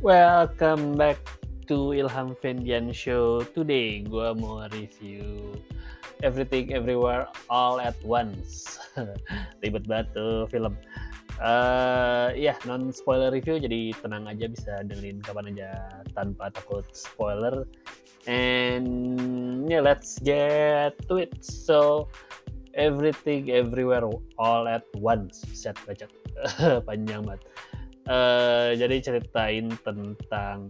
Welcome back to Ilham Fendian Show. Today gue mau review Everything Everywhere All at Once. Ribet banget tuh film. Uh, ya, yeah, non spoiler review jadi tenang aja bisa dengerin kapan aja tanpa takut spoiler. And yeah, let's get to it. So, Everything Everywhere All at Once. Set baca panjang banget. Uh, jadi ceritain tentang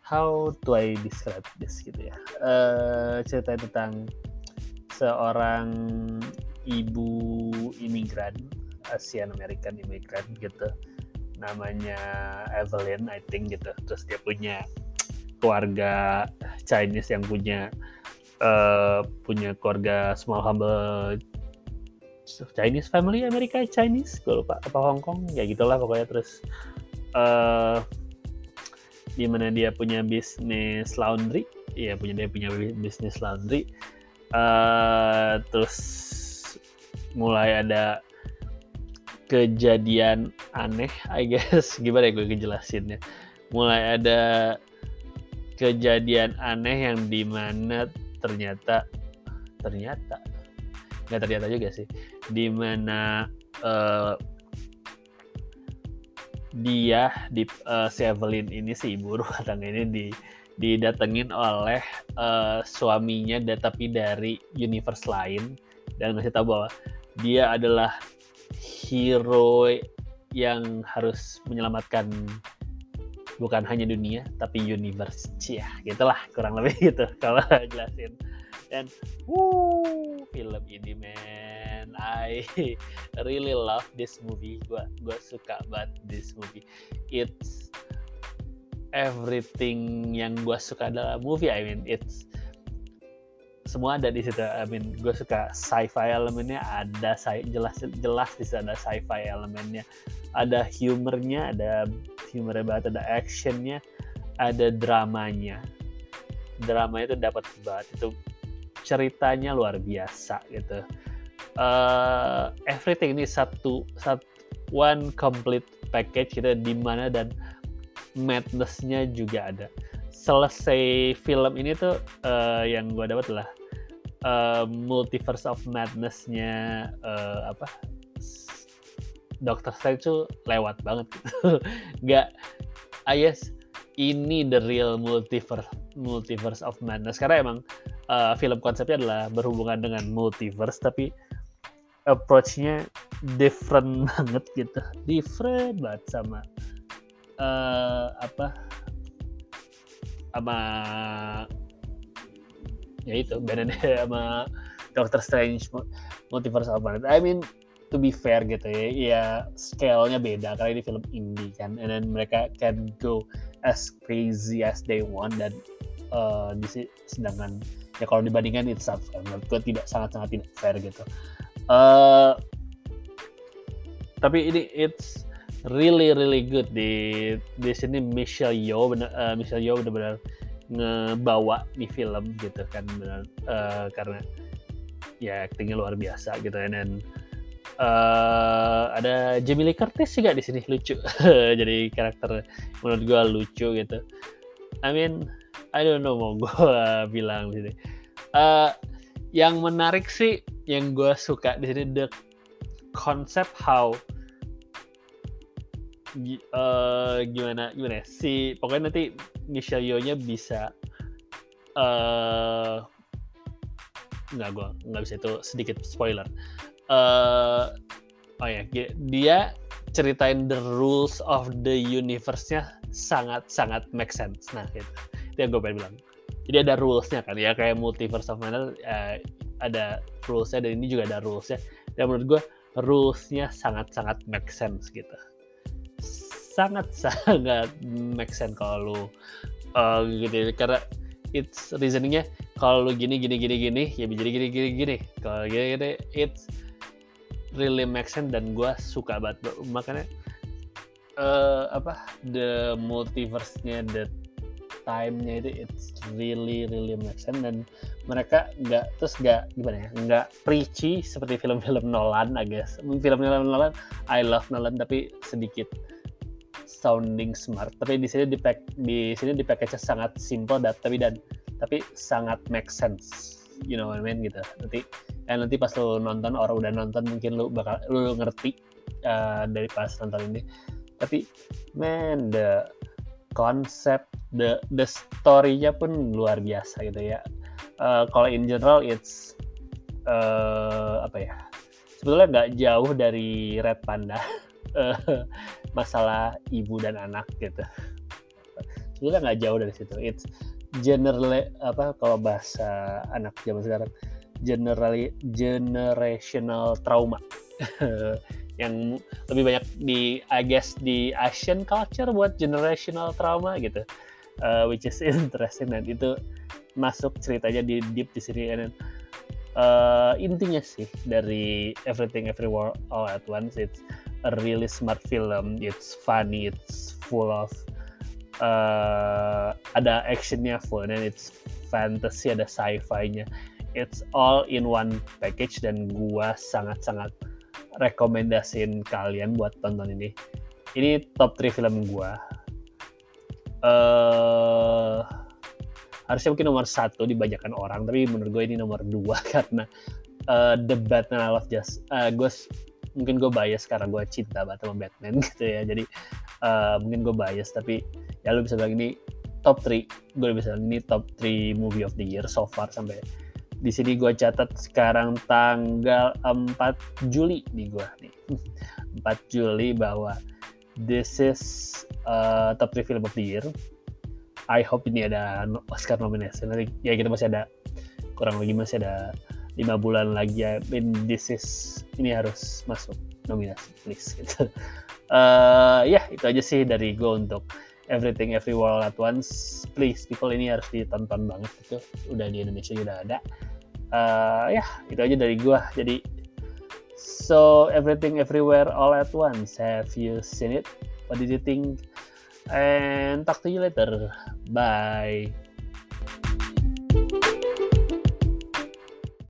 how do I describe this gitu ya. Uh, ceritain tentang seorang ibu imigran Asian American imigran gitu. Namanya Evelyn I think gitu. Terus dia punya keluarga Chinese yang punya uh, punya keluarga small humble Chinese family Amerika Chinese gue lupa apa Hong Kong ya gitulah pokoknya terus uh, di mana dia punya bisnis laundry? Ya punya dia punya bisnis laundry. Uh, terus mulai ada kejadian aneh I guess. Gimana ya gue ngejelasinnya? Mulai ada kejadian aneh yang di mana ternyata ternyata nggak ternyata juga sih. Di mana uh, dia di uh, si Evelyn ini si ibu rumah tangga ini di didatengin oleh uh, suaminya tapi dari universe lain. Dan ngasih tahu bahwa dia adalah hero yang harus menyelamatkan bukan hanya dunia tapi universe. Ya gitulah kurang lebih gitu kalau jelasin. Dan wuh film ini man. I really love this movie. Gua gua suka banget this movie. It's everything yang gua suka dalam movie. I mean it's semua ada di situ. I mean, gue suka sci-fi elemennya ada, jelas jelas di sana sci-fi elemennya, ada humornya, ada humornya banget, ada actionnya, ada dramanya. Drama itu dapat banget. Itu ceritanya luar biasa gitu. Uh, everything ini satu satu one complete package gitu di mana dan madnessnya juga ada. Selesai film ini tuh uh, yang gue dapat adalah uh, multiverse of madnessnya uh, apa Doctor Strange tuh lewat banget gitu. Nggak ah yes ini the real multiverse multiverse of madness. Karena emang uh, film konsepnya adalah berhubungan dengan multiverse tapi approach-nya different banget gitu. Different banget sama uh, apa sama ya itu beda sama Doctor Strange Multiverse of Madness I mean to be fair gitu ya ya scale-nya beda karena ini film indie kan and then mereka can go as crazy as they want dan uh, di sedangkan ya kalau dibandingkan it's unfair menurut gue tidak sangat sangat tidak fair gitu. Uh, tapi ini it's really really good. Di di sini Michelle Yeoh bener uh, Michelle Yeoh benar-benar ngebawa di film gitu kan benar uh, karena ya aktingnya luar biasa gitu ya dan uh, ada Jamie Lee Curtis juga di sini lucu. Jadi karakter menurut gue lucu gitu. I mean I don't know mau gue bilang di sini. Uh, yang menarik sih yang gue suka di sini the concept how uh, gimana gimana ya, si pokoknya nanti Michelle Yeoh-nya bisa uh, nggak gue nggak bisa itu sedikit spoiler. Uh, oh ya dia ceritain the rules of the universe-nya sangat sangat make sense. Nah gitu itu yang gue pengen bilang. Jadi ada rulesnya kan ya kayak multiverse of mana uh, ada rulesnya dan ini juga ada rulesnya. Dan menurut gue rulesnya sangat sangat make sense gitu. Sangat sangat make sense kalau lu uh, gitu karena it's reasoningnya kalau lu gini gini gini gini ya jadi gini gini gini. Kalau gini gini it's really make sense dan gue suka banget. Makanya uh, apa the multiverse-nya the time-nya itu it's really really make sense. Dan mereka nggak terus nggak gimana ya nggak preachy seperti film-film Nolan I guess. Film-film Nolan I love Nolan tapi sedikit sounding smart. Tapi di sini di pack di sini di package sangat simple dan tapi dan tapi sangat make sense. You know what I mean? Gitu. Nanti eh, nanti pas lu nonton orang udah nonton mungkin lu bakal lu ngerti uh, dari pas nonton ini. Tapi man the concept the the story-nya pun luar biasa gitu ya. Uh, kalau in general it's uh, apa ya sebetulnya nggak jauh dari Red Panda masalah ibu dan anak gitu. Sebetulnya nggak jauh dari situ. It's generally apa kalau bahasa anak zaman sekarang generally generational trauma. Yang lebih banyak di I guess di Asian culture buat generational trauma gitu uh, which is interesting dan itu masuk ceritanya di deep di sini dan uh, intinya sih dari Everything Everywhere All at Once it's a really smart film. It's funny it's full of uh, ada actionnya full dan it's fantasy ada sci-fi-nya. It's all in one package dan gua sangat-sangat rekomendasiin kalian buat tonton ini. Ini top 3 film gua uh, harusnya mungkin nomor satu dibanyakan orang tapi menurut gue ini nomor dua karena uh, The Batman I Love Just uh, gue mungkin gue bias karena gue cinta banget sama Batman gitu ya. Jadi uh, mungkin gue bias tapi ya lu bisa bilang ini top 3 gue bisa bilang ini top 3 movie of the year so far sampai di sini gue catat sekarang tanggal 4 Juli di gue nih. 4 Juli bahwa this is uh, top 3 film of the year. I hope ini ada Oscar nomination nanti ya kita masih ada kurang lagi masih ada lima bulan lagi ya. In this is ini harus masuk nominasi please. Gitu. Uh, ya itu aja sih dari gue untuk Everything Everywhere All at Once. Please people ini harus ditonton banget. Itu udah di Indonesia udah ada. Uh, ya itu aja dari gue jadi so Everything Everywhere All at Once. Have you seen it? What did you think? And talk to you later. Bye